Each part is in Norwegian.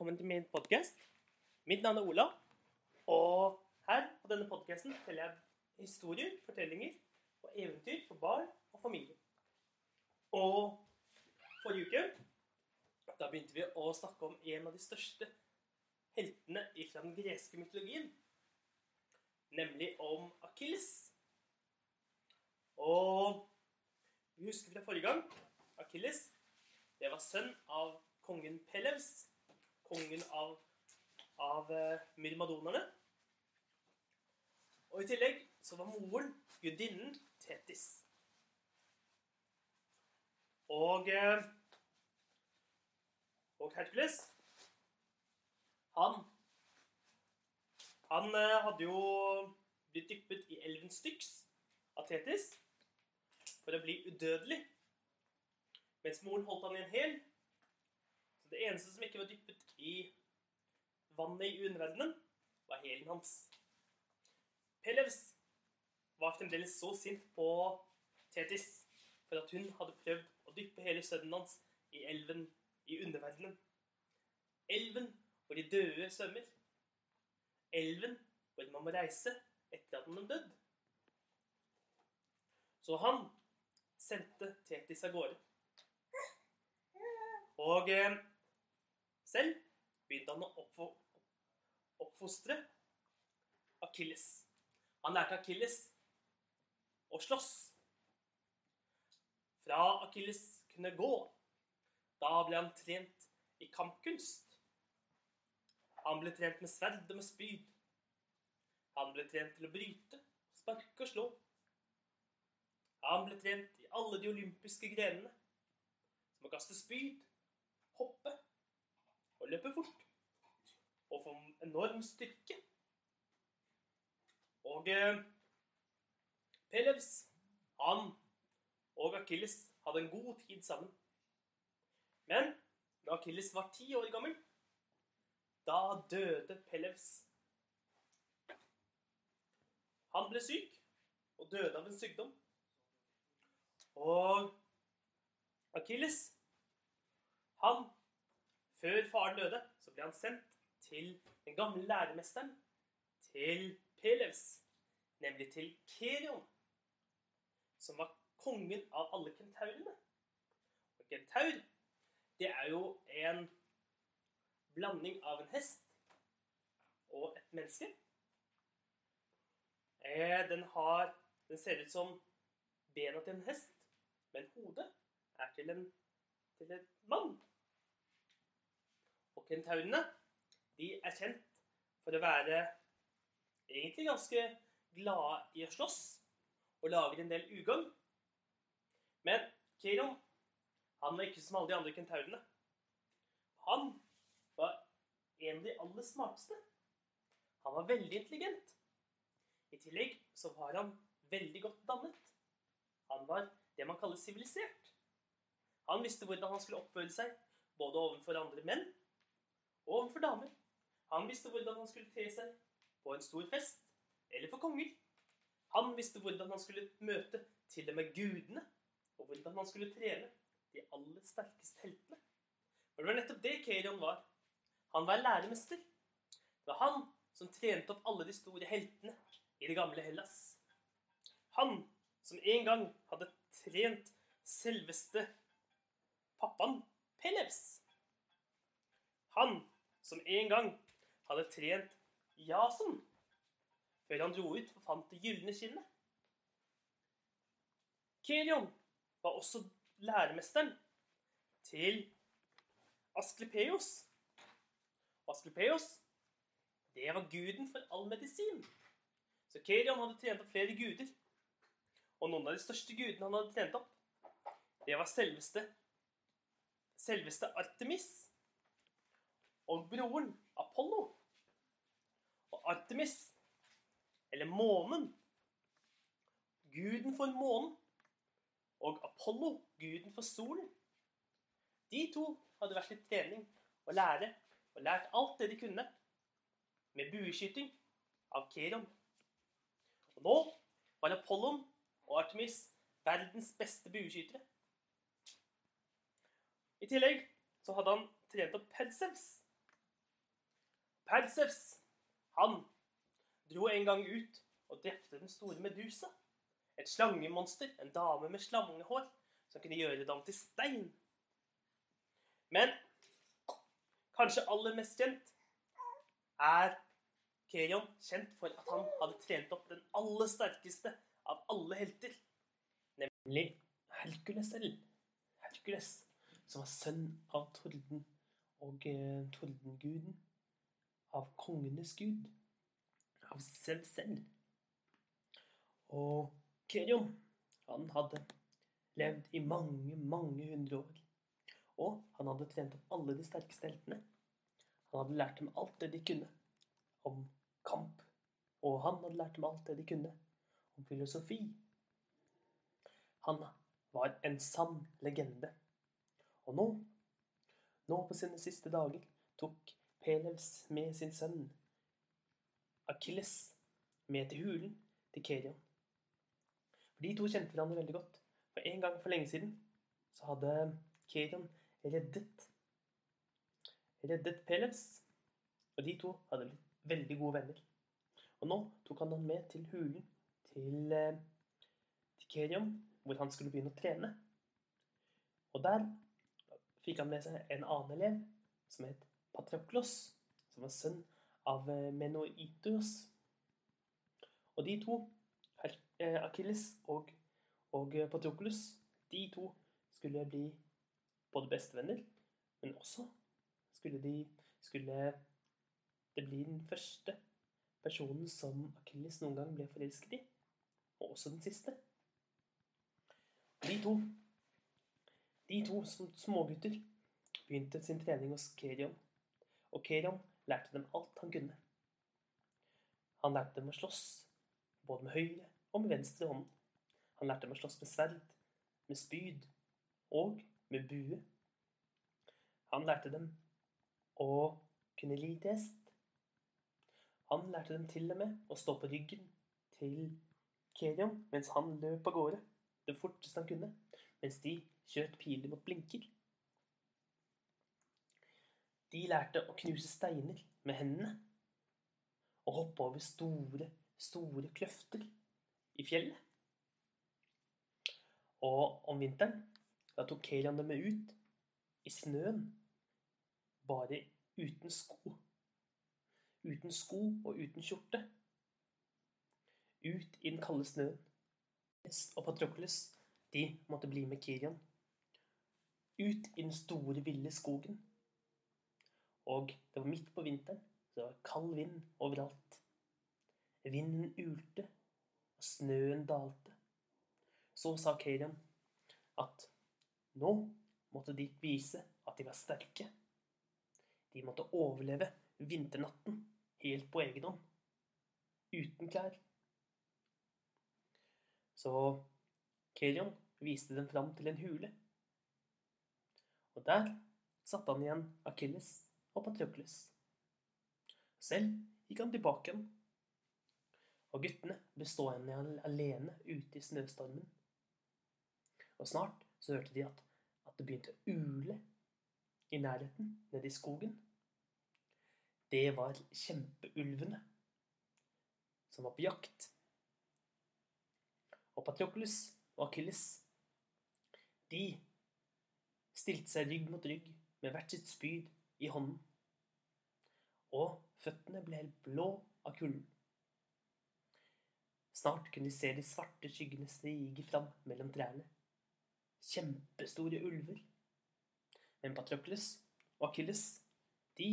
velkommen til min podkast. Mitt navn er Ola, og her på denne podkasten forteller jeg historier, fortellinger og eventyr for barn og familie. Og forrige uke da begynte vi å snakke om en av de største heltene fra den greske mytologien, nemlig om Akilles. Og vi husker fra forrige gang Akilles det var sønn av kongen Pelevs, kongen av, av uh, myrmadonerne. Og i tillegg så var moren gudinnen Tetis. Og uh, og Hercules, han Han uh, hadde jo blitt dyppet i elven Styx av Tetis for å bli udødelig. Mens moren holdt han i en hæl. Det eneste som ikke var dyppet i vannet i underverdenen, var hælen hans. Pelevs var fremdeles så sint på Tetis for at hun hadde prøvd å dyppe hele sønnen hans i elven i underverdenen. Elven hvor de døde svømmer. Elven hvor man må reise etter at man er dødd. Så han sendte Tetis av gårde. Og eh, selv begynte han å oppfostre Akilles. Han lærte Akilles å slåss. Fra Akilles kunne gå, da ble han trent i kampkunst. Han ble trent med sverd og med spyd. Han ble trent til å bryte, sparke og slå. Han ble trent i alle de olympiske grenene, som å kaste spyd, hoppe og løper fort. Og få enorm styrke. Og eh, Pelevs, han og Akilles hadde en god tid sammen. Men da Akilles var ti år gammel, da døde Pelevs. Han ble syk og døde av en sykdom. Og Akilles han, Før faren døde, så ble han sendt til den gamle læremesteren til Pelevs, nemlig til Kerion, som var kongen av alle kentaurene. Og kentaur, det er jo en blanding av en hest og et menneske. Eh, den, har, den ser ut som bena til en hest, men hodet er til en, til en mann. Kentaurene de er kjent for å være egentlig ganske glade i å slåss og lager en del ugagn. Men Kiron han var ikke som alle de andre kentaurene. Han var en av de aller smarteste. Han var veldig intelligent. I tillegg så var han veldig godt dannet. Han var det man kaller sivilisert. Han visste hvordan han skulle oppføre seg både overfor andre menn overfor damer. Han visste hvordan han skulle te seg på en stor fest eller for konger. Han visste hvordan han skulle møte til og med gudene, og hvordan han skulle trene de aller sterkeste heltene. For det var nettopp det Kerion var. Han var læremester. Det var han som trente opp alle de store heltene i det gamle Hellas. Han som en gang hadde trent selveste pappaen Pelevs. Han som en gang hadde trent Jason før han dro ut og fant det gylne skinnet. Kerion var også læremesteren til Asklepeos. Asklepeos, det var guden for all medisin. Så Kerion hadde trent opp flere guder. Og noen av de største gudene han hadde trent opp, det var selveste, selveste Artemis og broren Apollo. Og Artemis, eller månen, guden for månen, og Apollo, guden for solen, de to hadde vært i trening og lære og lært alt det de kunne med bueskyting av Keron. Og nå var Apollon og Artemis verdens beste bueskytere. I tillegg så hadde han trent opp Perseus, Persefs, han dro en gang ut og drepte den store Medusa. Et slangemonster, en dame med slangehår, som kunne gjøre dem til stein. Men kanskje aller mest kjent er Kerion kjent for at han hadde trent opp den aller sterkeste av alle helter, nemlig Hercules selv. Hercules, som var sønn av torden og eh, tordenguden, av kongenes gud, av selv selv. Og Kerion, han hadde levd i mange, mange hundre år. Og han hadde trent opp alle de sterkeste heltene. Han hadde lært dem alt det de kunne om kamp. Og han hadde lært dem alt det de kunne om filosofi. Han var en sann legende. Og nå, nå på sine siste dager, tok Pelevs med sin sønn Akilles med til hulen til Kerion. For de to kjente hverandre veldig godt. For en gang for lenge siden så hadde Kerion reddet reddet Pelevs. Og de to hadde blitt veldig gode venner. Og nå tok han han med til hulen til, eh, til Kerion, hvor han skulle begynne å trene. Og der fikk han med seg en annen elev som het Patroklos, som var sønn av eh, Menoitos. Og de to, eh, Akilles og, og Patroklos, de to skulle bli både bestevenner, men også skulle de skulle det blir den første personen som Akilles noen gang ble forelsket i. Og også den siste. De to, de to som smågutter begynte sin trening hos Kerion. Og Kerion lærte dem alt han kunne. Han lærte dem å slåss, både med høyre og med venstre hånd. Han lærte dem å slåss med sverd, med spyd og med bue. Han lærte dem å kunne lide hest han lærte dem til og med å stå på ryggen til Kerion mens han løp av gårde det forteste han kunne, mens de kjørte piler mot blinker. De lærte å knuse steiner med hendene og hoppe over store, store kløfter i fjellet. Og om vinteren da tok Kelian dem med ut i snøen, bare uten sko uten sko og uten skjorte. Ut i den kalde snøen. Og Patrokles, de måtte bli med Kirian. Ut i den store, ville skogen. Og det var midt på vinteren, så det var kald vind overalt. Vinden ulte, og snøen dalte. Så sa Kadian at nå måtte de vise at de var sterke. De måtte overleve vinternatten helt på egen hånd. Uten klær. Så Kerion viste dem fram til en hule. Og der satte han igjen Akilles og Patrokles. Selv gikk han tilbake igjen. Og guttene ble stående alene ute i snøstormen. Og snart så hørte de at, at det begynte å ule i nærheten, nede i skogen det var kjempeulvene som var på jakt. Og Patrokles og Akilles, de stilte seg rygg mot rygg med hvert sitt spyd i hånden. Og føttene ble helt blå av kulden. Snart kunne de se de svarte skyggene stige fram mellom trærne. Kjempestore ulver. Men Patrokles og Akilles, de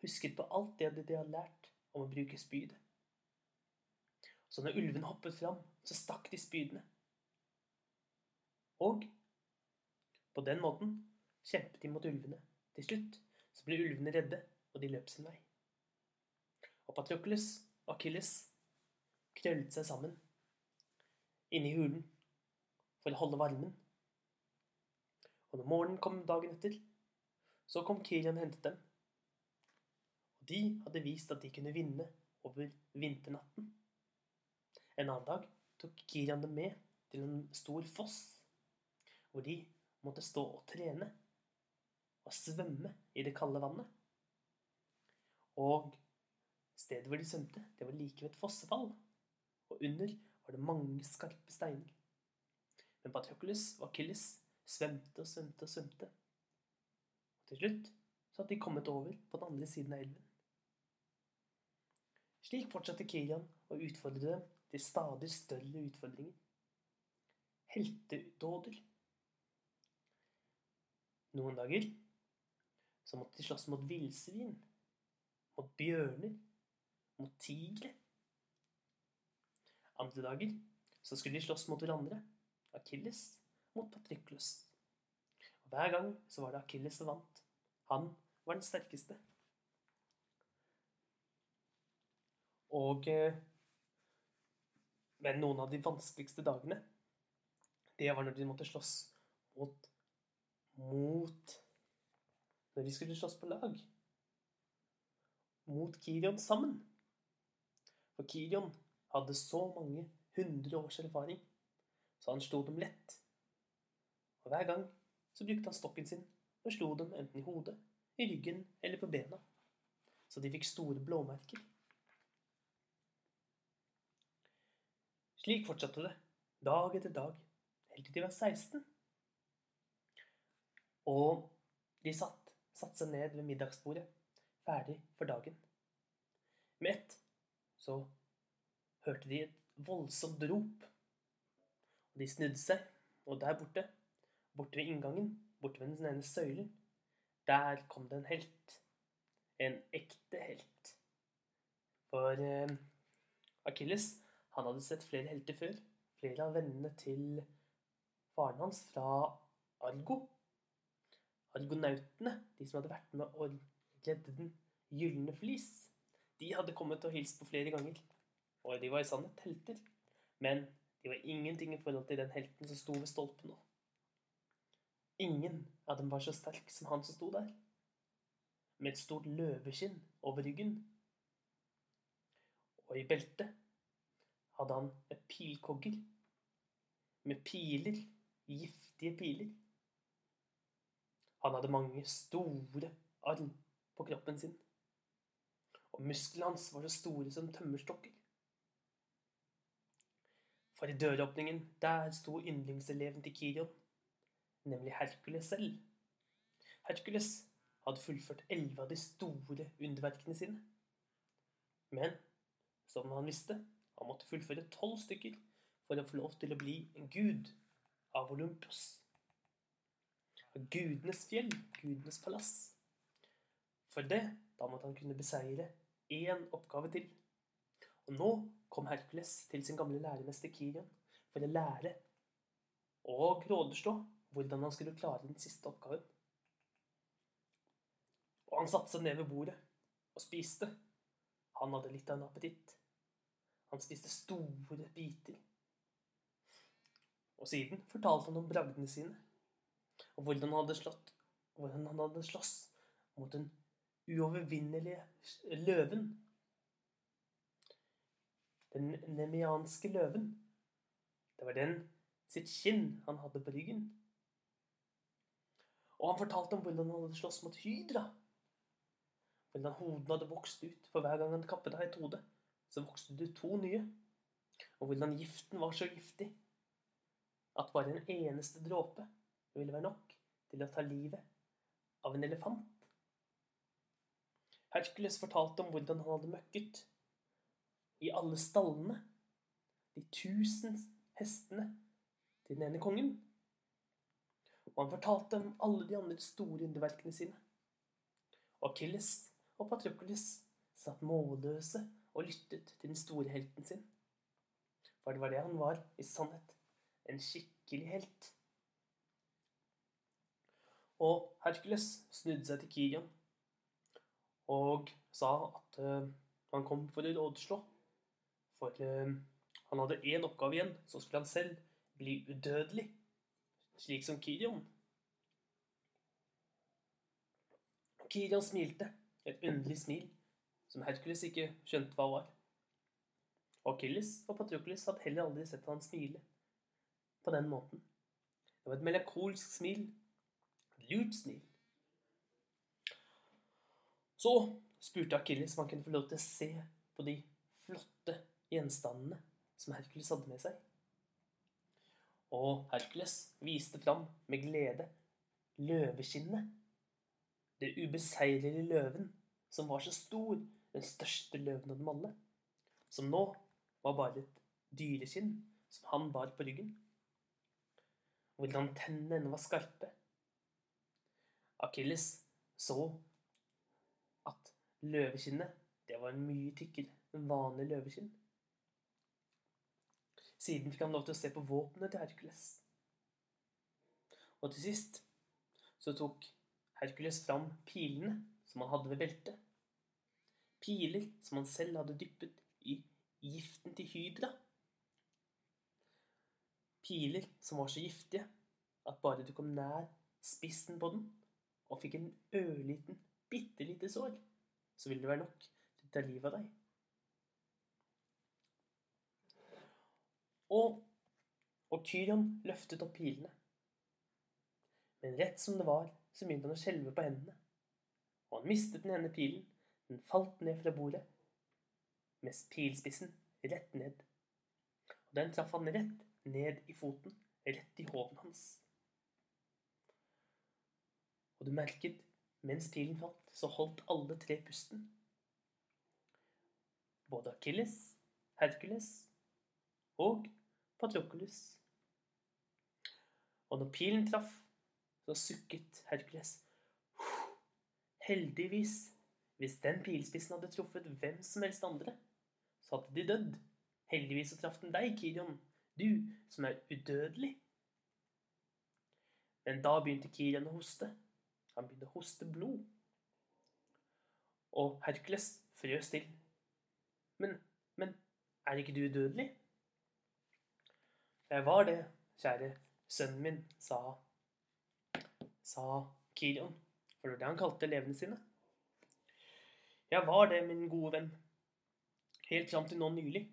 husket på alt det de hadde lært om å bruke spydet. Så når ulvene hoppet fram, så stakk de spydene. Og på den måten kjempet de mot ulvene. Til slutt så ble ulvene redde, og de løp sin vei. Og Patrokles og Akylles krøllet seg sammen inne i hulen for å holde varmen. Og når morgenen kom dagen etter, så kom Kirian og hentet dem. Og De hadde vist at de kunne vinne over vinternatten. En annen dag tok Kirian dem med til en stor foss, hvor de måtte stå og trene og svømme i det kalde vannet. Og stedet hvor de svømte, det var like ved et fossefall. Og under var det mange skarpe steiner. Men Patroklos og Akilles svømte og svømte og svømte. Og til slutt så hadde de kommet over på den andre siden av elven. Slik fortsatte Kirian å utfordre dem til stadig større utfordringer. Heltedåder. Noen dager så måtte de slåss mot villsvin, mot bjørner, mot tigre. Andre dager så skulle de slåss mot hverandre. Akilles mot Patriklus. Og hver gang så var det Akilles som vant. Han var den sterkeste. Og eh, Men noen av de vanskeligste dagene, det var når de måtte slåss mot Mot Når de skulle slåss på lag. Mot Kirion sammen. For Kirion hadde så mange hundre års erfaring, så han slo dem lett. Og hver gang så brukte han stokken sin og slo dem enten i hodet, i ryggen eller på bena. Så de fikk store blåmerker. Slik fortsatte det, dag etter dag, helt til de var 16. Og de satt, satte seg ned ved middagsbordet, ferdig for dagen. Med ett så hørte de et voldsomt rop. Og de snudde seg, og der borte, borte ved inngangen, borte ved den ene søylen, der kom det en helt. En ekte helt. For eh, Akilles, han hadde sett flere helter før. Flere av vennene til faren hans fra Argo. Argonautene, de som hadde vært med å redde den gylne flis, de hadde kommet og hilst på flere ganger. Og de var i sannhet helter. Men de var ingenting i forhold til den helten som sto ved stolpen nå. Ingen av dem var så sterk som han som sto der, med et stort løveskinn over ryggen. Og i beltet hadde han et pilkogger med piler, giftige piler. Han hadde mange store arm på kroppen sin, og musklene hans var så store som tømmerstokker. For i døråpningen, der sto yndlingseleven til Kirion, nemlig Herkules selv. Herkules hadde fullført elleve av de store underverkene sine. Men, som han visste, han måtte fullføre tolv stykker for å få lov til å bli en gud av Olympus. Av gudenes fjell, gudenes palass. For det, da måtte han kunne beseire én oppgave til. Og nå kom Herkules til sin gamle læremester Kirion for å lære og rådestå hvordan han skulle klare den siste oppgaven. Og han satte seg ned ved bordet og spiste. Han hadde litt av en appetitt. Han spiste store biter. Og siden fortalte han om bragdene sine, og hvordan han hadde slått, hvordan han hadde slåss mot den uovervinnelige løven den nemianske løven. Det var den sitt kinn han hadde på ryggen. Og han fortalte om hvordan han hadde slåss mot Hydra. Hvordan hodene hadde vokst ut. For hver gang han kappet av et hode, så vokste det to nye. Og hvordan giften var så giftig at bare en eneste dråpe ville være nok til å ta livet av en elefant. Hercules fortalte om hvordan han hadde møkket i alle stallene. De tusen hestene til den ene kongen. Og han fortalte om alle de andre store underverkene sine. Og Akilles og Patrokles satt målløse og lyttet til den store helten sin. For det var det han var i sannhet. En skikkelig helt. Og Hercules snudde seg til Kirion og sa at uh, han kom for å rådslå for eh, han hadde én oppgave igjen, så skulle han selv bli udødelig, slik som Kirion. Kirion smilte, et underlig smil, som Hercules ikke skjønte hva var. Og Achilles og Patrokles hadde heller aldri sett han smile på den måten. Det var et melankolsk smil. Et lurt smil. Så spurte Akilles om han kunne få lov til å se på de flotte gjenstandene som Herkules hadde med seg. Og Herkules viste fram med glede løveskinnet. Det ubeseirelige løven som var så stor, den største løven av dem alle. Som nå var bare et dyreskinn som han bar på ryggen. Hvordan tennene var skarpe. Akilles så at løveskinnet det var mye tykkere enn vanlig løveskinn. Siden fikk han lov til å se på våpenet til Herkules. Og til sist så tok Herkules fram pilene som han hadde ved beltet. Piler som han selv hadde dyppet i giften til Hydra. Piler som var så giftige at bare du kom nær spissen på den og fikk en ørliten, bitte lite sår, så vil det være nok til å ta livet av deg. Og, og Kyrion løftet opp pilene. Men rett som det var, så begynte han å skjelve på hendene. Og han mistet den ene pilen. Den falt ned fra bordet, med pilspissen rett ned. Og den traff han rett ned i foten, rett i hoven hans. Og du merket, mens pilen falt, så holdt alle tre pusten. Både Akilles, Hercules og Patroculus. Og når pilen traff, så sukket Hercules. Heldigvis, hvis den pilspissen hadde truffet hvem som helst andre, så hadde de dødd. Heldigvis så traff den deg, Kirion, du som er udødelig. Men da begynte Kirion å hoste. Han begynte å hoste blod. Og Hercules frøs til. Men, men er ikke du udødelig? Jeg var det, kjære sønnen min, sa, sa Kirion. For det var det han kalte elevene sine. Jeg var det, min gode venn. Helt fram til nå nylig.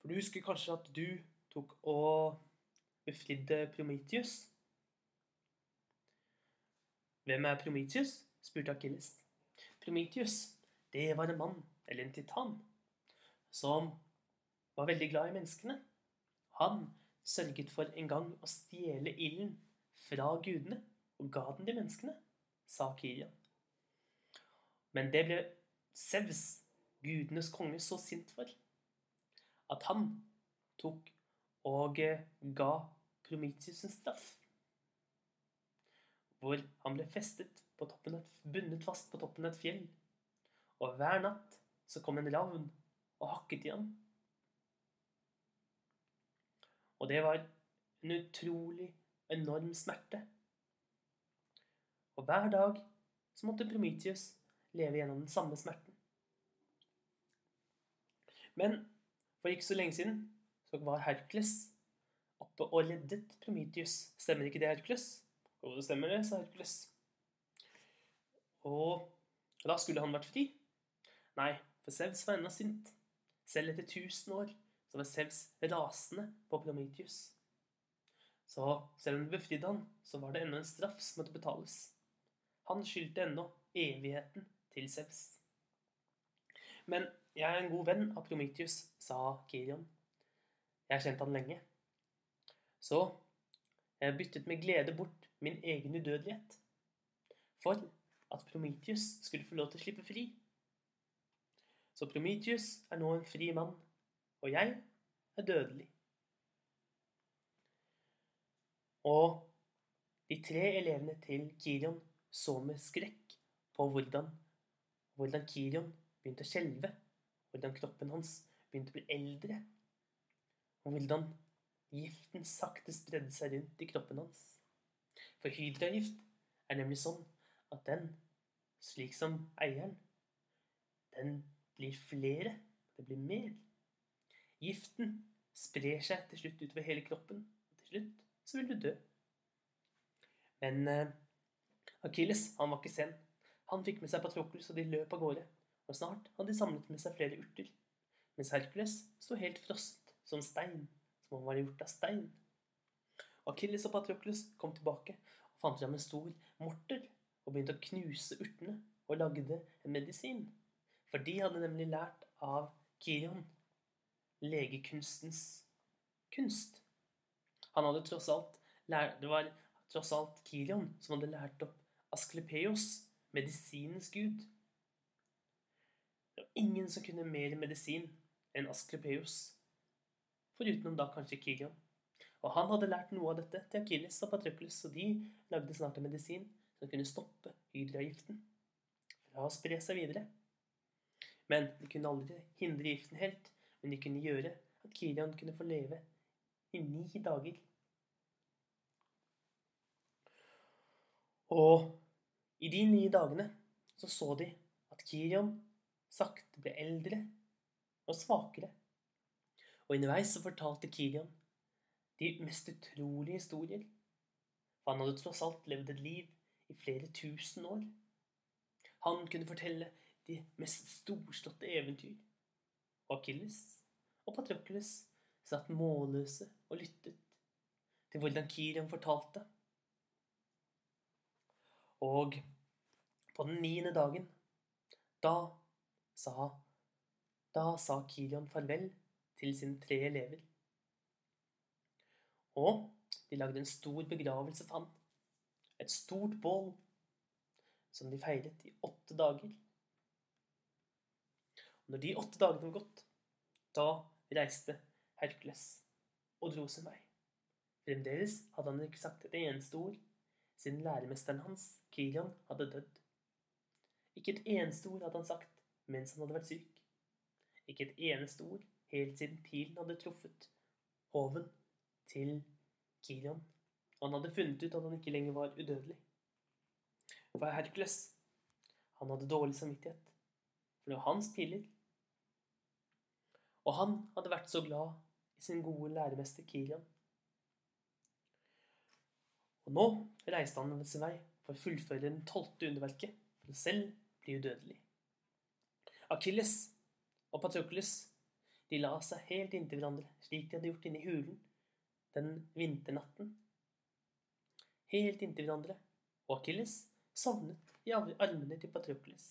For du husker kanskje at du tok og befridde Prometheus? Hvem er Prometheus? spurte Akilles. Prometheus, det var en mann, eller en titan, som var veldig glad i menneskene. Han sørget for en gang å stjele ilden fra gudene og ga den til menneskene, sa Kirian. Men det ble Sevs, gudenes konge, så sint for at han tok og ga Prometheus en straff. Hvor han ble festet på toppen et, bundet fast på toppen av et fjell. Og hver natt så kom en ravn og hakket i ham. Og det var en utrolig enorm smerte. Og hver dag så måtte Prometheus leve gjennom den samme smerten. Men for ikke så lenge siden så var Hercules oppe og reddet Prometheus. Stemmer ikke det, Hercules? Jo, det stemmer det, sa Hercules. Og da skulle han vært fri. Nei, for Sevs var ennå sint. Selv etter tusen år så var Sevs rasende på Prometheus. Så selv om det befridde han, så var det ennå en straff som måtte betales. Han skyldte ennå evigheten til Sevs. Men jeg er en god venn av Prometheus, sa Kirion. Jeg har kjent han lenge. Så jeg byttet med glede bort min egen udødelighet for at Prometheus skulle få lov til å slippe fri. Så Prometheus er nå en fri mann og jeg er dødelig. Og de tre elevene til Kirion så med skrekk på hvordan, hvordan Kirion begynte å skjelve, hvordan kroppen hans begynte å bli eldre, og hvordan giften sakte spredde seg rundt i kroppen hans. For hydragift er nemlig sånn at den, slik som eieren, den blir flere, det blir mer. Giften sprer seg til slutt utover hele kroppen. Og til slutt så vil du dø. Men eh, Akilles han var ikke sen. Han fikk med seg Patroklos, og de løp av gårde. Og snart hadde de samlet med seg flere urter. Mens Hercules sto helt frosset som stein, som om han var gjort av stein. Akilles og Patroklos kom tilbake og fant fram en stor morter og begynte å knuse urtene og lagde en medisin. For de hadde nemlig lært av Kirion legekunstens kunst. Han hadde tross alt lært, Det var tross alt Kirion som hadde lært opp Asklepeos, medisinens gud. Det var ingen som kunne mer medisin enn Asklepeos, forutenom da kanskje Kirion. Og han hadde lært noe av dette til Akilles og Patrokles, og de lagde snart en medisin som kunne stoppe hydragiften fra å spre seg videre. Men de kunne aldri hindre giften helt, men de kunne gjøre at Kirion kunne få leve i ni dager. Og i de ni dagene så så de at Kirion sakte ble eldre og svakere. Og underveis så fortalte Kirion de mest utrolige historier. For han hadde tross alt levd et liv i flere tusen år. Han kunne fortelle de mest storslåtte eventyr. Og Akilles og Patrokles satt målløse og lyttet til hvordan Kirion fortalte. Og på den niende dagen, da sa, da sa Kirion farvel til sine tre elever. Og de lagde en stor begravelse for han. Et stort bål som de feiret i åtte dager. Og når de åtte dagene var gått, da reiste Hercules og dro sin vei. Fremdeles hadde han ikke sagt et eneste ord siden læremesteren hans, Kilian, hadde dødd. Ikke et eneste ord hadde han sagt mens han hadde vært syk. Ikke et eneste ord helt siden pilen hadde truffet hoven til Kilian. Han hadde funnet ut at han ikke lenger var udødelig. For Hercules, han hadde dårlig samvittighet. For det var hans piler. Og han hadde vært så glad i sin gode læremester Kilian. Og nå reiste han ved sin vei for å fullføre den tolvte underverket for å selv bli udødelig. Akilles og Patrokles de la seg helt inntil hverandre, slik de hadde gjort inne i hulen den vinternatten. Helt inntil hverandre, og Akilles sovnet i armene til Patrokles.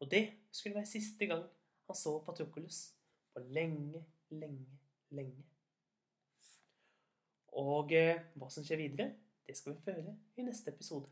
Og det skulle være siste gang han så Patrokles på lenge, lenge, lenge. Og eh, hva som skjer videre, det skal vi føre i neste episode.